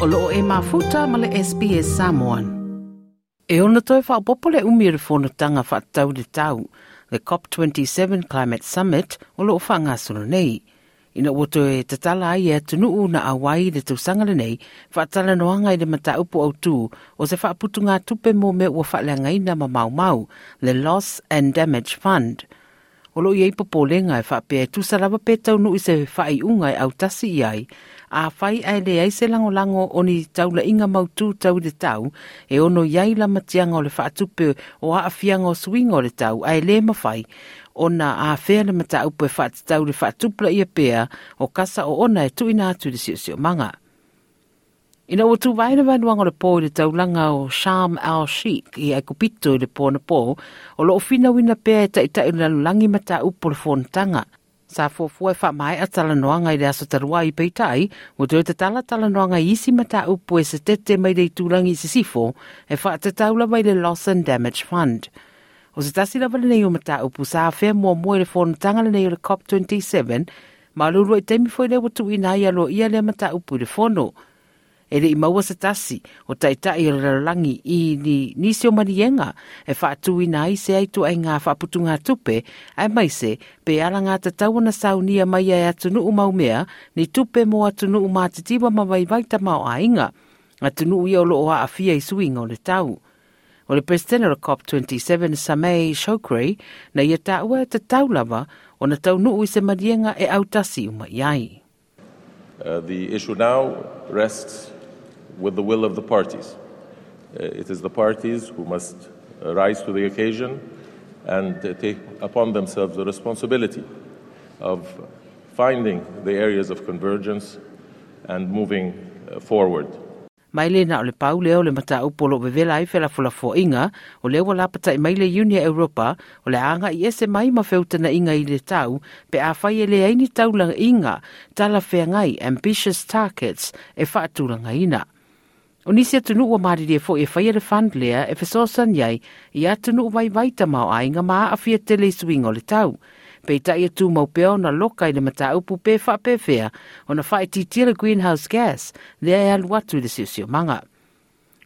o loo e mafuta ma le SPS Samoan. E ona toi wha opopo le umire fona tanga wha tau le tau, le COP27 Climate Summit o loo wha ngā nei. Ina woto e tatala ai e tunu u na awai le tau sanga le nei, wha tala noanga i le mata upo au tū, o se wha putu ngā tupe mō me ua wha le ma mau mau, le Loss and Damage Fund. O loo iei popolenga e wha e tu salawa pe tau nu i se wha i unga i au tasi iai, a fai ai le ai se lango lango o ni taula inga mautu tau de tau e ono iai la matianga o le whaatupe o a o swinga o le tau ai le mawhai ona a fea le mata upe whaatitau le whaatupla ia pea o kasa o ona e tuina atu le sio sio manga. Ina o tu vaina vanuanga le pō le taulanga o Sham al Sheikh i ai kupito le pō na pō o lo fina wina pea e taitai ita ina mata upo le whonatanga sa fofua e wha mai a tala noanga i le aso tarua i peitai, o te te tala tala noanga i isi mata upu e se tete mai le tūrangi i se sifo, e wha te taula mai le Loss and Damage Fund. O se tasi lawa lenei o mata upu sa a mua mua le whonu tanga le o le COP27, ma lulu e teimi foi le watu i nai alo ia le mata upu le fono, e rei maua sa tasi o taitai o rarangi i ni nisi o marienga e whaatu i nai se aitu ai ngā whaputu ngā tupe ai mai se pe ala ngā tatauana saunia mai ai atunu u maumea ni tupe mo atunu u mātitiwa ma vai ta mau a inga tunu i o loo a fia i suinga o le tau. O le president o COP27, Samei Shokri, na ia tāua te taulawa o na taunuu i se marienga e autasi umaiai. Uh, the issue now rests with the will of the parties. Uh, it is the parties who must rise to the occasion and uh, take upon themselves the responsibility of finding the areas of convergence and moving uh, forward. mai le na o le pau leo le mata upolo be vela ai fela fula fo inga o le wala pata mai le Unia Europa o le anga i ese mai ma feuta na inga i le tau pe a fai e le aini tau langa inga tala fea ngai ambitious targets e whaatu langa ina. O nisi atunu ua maari fo e whaia re le lea e whesosan iai i atunu vai vai ta mau ainga maa a fia tele swing o le tau. Pei ta ia tū mau peo na loka i le mata upu pe wha pe fea o na whae ti tira greenhouse gas lea e alu atu le sio sio manga.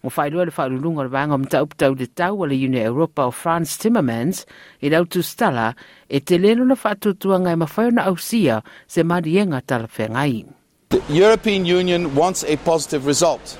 O whae lua le whai lulunga le vanga o mata upu tau le tau wale Uni Europa o Franz Timmermans i rau tu stala e te leno na wha tutuanga e mawhai na ausia se marienga tala whengai. The European Union wants a positive result.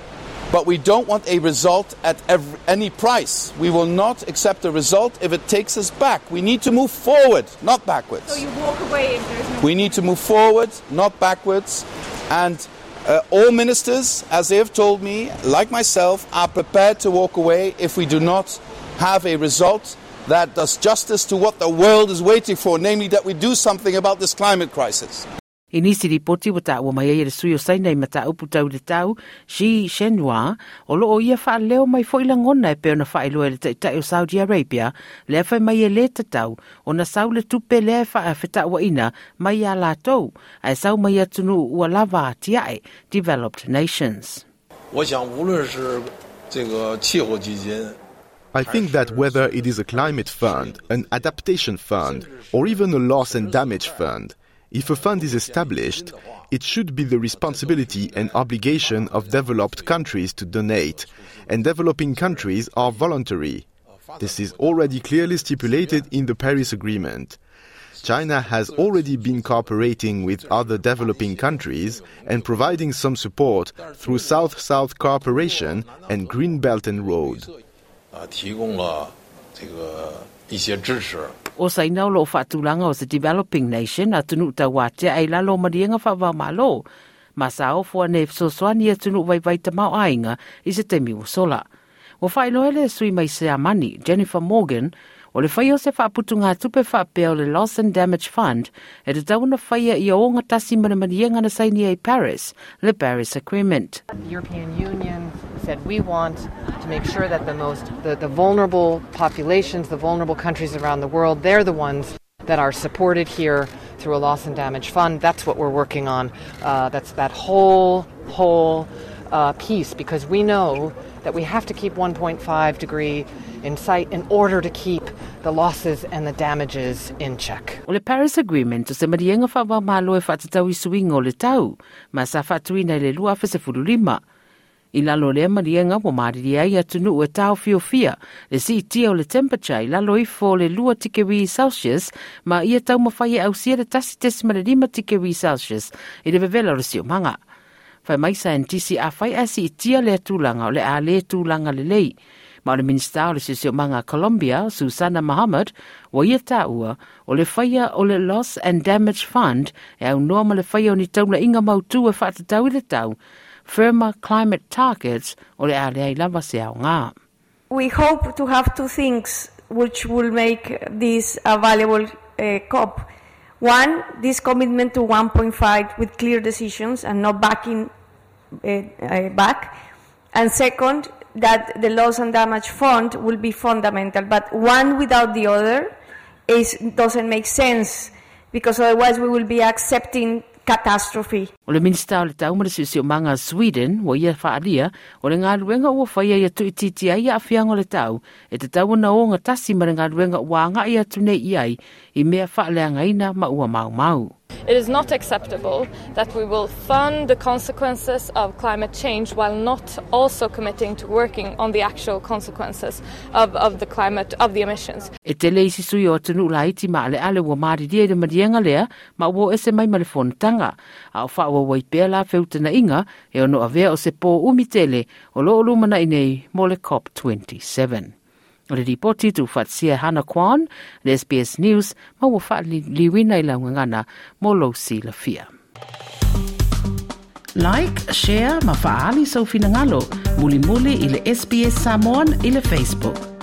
But we don't want a result at every, any price. We will not accept a result if it takes us back. We need to move forward, not backwards. So you walk away if there's no. We need to move forward, not backwards. And uh, all ministers, as they have told me, like myself, are prepared to walk away if we do not have a result that does justice to what the world is waiting for, namely that we do something about this climate crisis. E nisi ripoti wa tāua mai ai resui o saina i mata upu tau le tau, Xie Zhenhua, o loo ia wha leo mai fo ilangona e peona wha ilua le o Saudi Arabia, lea awhai mai e le tatau, o na sau le tupe le e wha awhita ua ina mai a lātou, a e sau mai atunu ua lava tiae, Developed Nations. I think that whether it is a climate fund, an adaptation fund, or even a loss and damage fund, if a fund is established, it should be the responsibility and obligation of developed countries to donate, and developing countries are voluntary. This is already clearly stipulated in the Paris Agreement. China has already been cooperating with other developing countries and providing some support through South South Cooperation and Green Belt and Road. 啊，提供了这个一些支持。 O sa ina o lo whaatulanga o se developing nation a tunu ta wate ai lalo marienga whawa malo. Ma sa o fua ne so swani a tunu vai vai ta mau ainga i se temi o sola. O whaelo ele sui mai se amani, Jennifer Morgan, o le whai o se whaaputu ngā tupe whaapea o le Loss and Damage Fund e te tauna whaia i o ngā tasi mana marienga na saini ai Paris, le Paris Agreement. The European Union said we want to make sure that the most the, the vulnerable populations, the vulnerable countries around the world, they're the ones that are supported here through a loss and damage fund. That's what we're working on. Uh, that's that whole whole uh, piece because we know that we have to keep 1.5 degree in sight in order to keep the losses and the damages in check. O le Paris Agreement o se marienga whawa malo e whatatau i suinga o le tau, ma sa whatuina i le lua whese furu lima. I lalo le marienga wa mariri ai atunu ua tau fio fia, le si tia o le temperature i lalo i fo le lua tikewi Celsius, ma ia tau mawhai au sia le tasi tesi Celsius, i le vevela o le sio manga. Fai mai sa tisi a fai asi i tia le tūlanga o le a le tūlanga le lei. Ma o le minista o le sio manga Colombia, Susana Muhamad, wa ia ta ua o le whaia o le Loss and Damage Fund e au noa ma le whaia o ni tauna inga mautu e whaata i le tau, firmer climate targets o le a le ai lava se au ngā. We hope to have two things which will make this a valuable uh, COP. One, this commitment to 1.5 with clear decisions and not backing uh, uh, back. And second, that the loss and damage fund will be fundamental. But one without the other is, doesn't make sense because otherwise we will be accepting catastrophe. O le minister o le tau mara sisi o manga Sweden wa ia whaalia o le ngā luenga ua whaia ia tui titi ia a o le tau e te tau na o ngatasi le ngā luenga ua anga ia tune iai i mea whaaleanga ina ma ua mau mau. It is not acceptable that we will fund the consequences of climate change while not also committing to working on the actual consequences of, of the climate, of the emissions. E te isi sui o tunu la iti ma ale ale wa maari ria de marianga lea, ma wo ese mai ma le tanga. A o wha wa wai pēr la feutana inga, e ono avea o se pō umitele, o lo o lumana inei mole COP27. Uliripoti tufuatia Hana Kwan na SBS News ma mauafa liwina ilaungangana molosi lafia. Like share mafaali saufinangalo mulimuli ile SBS Samoan ile Facebook.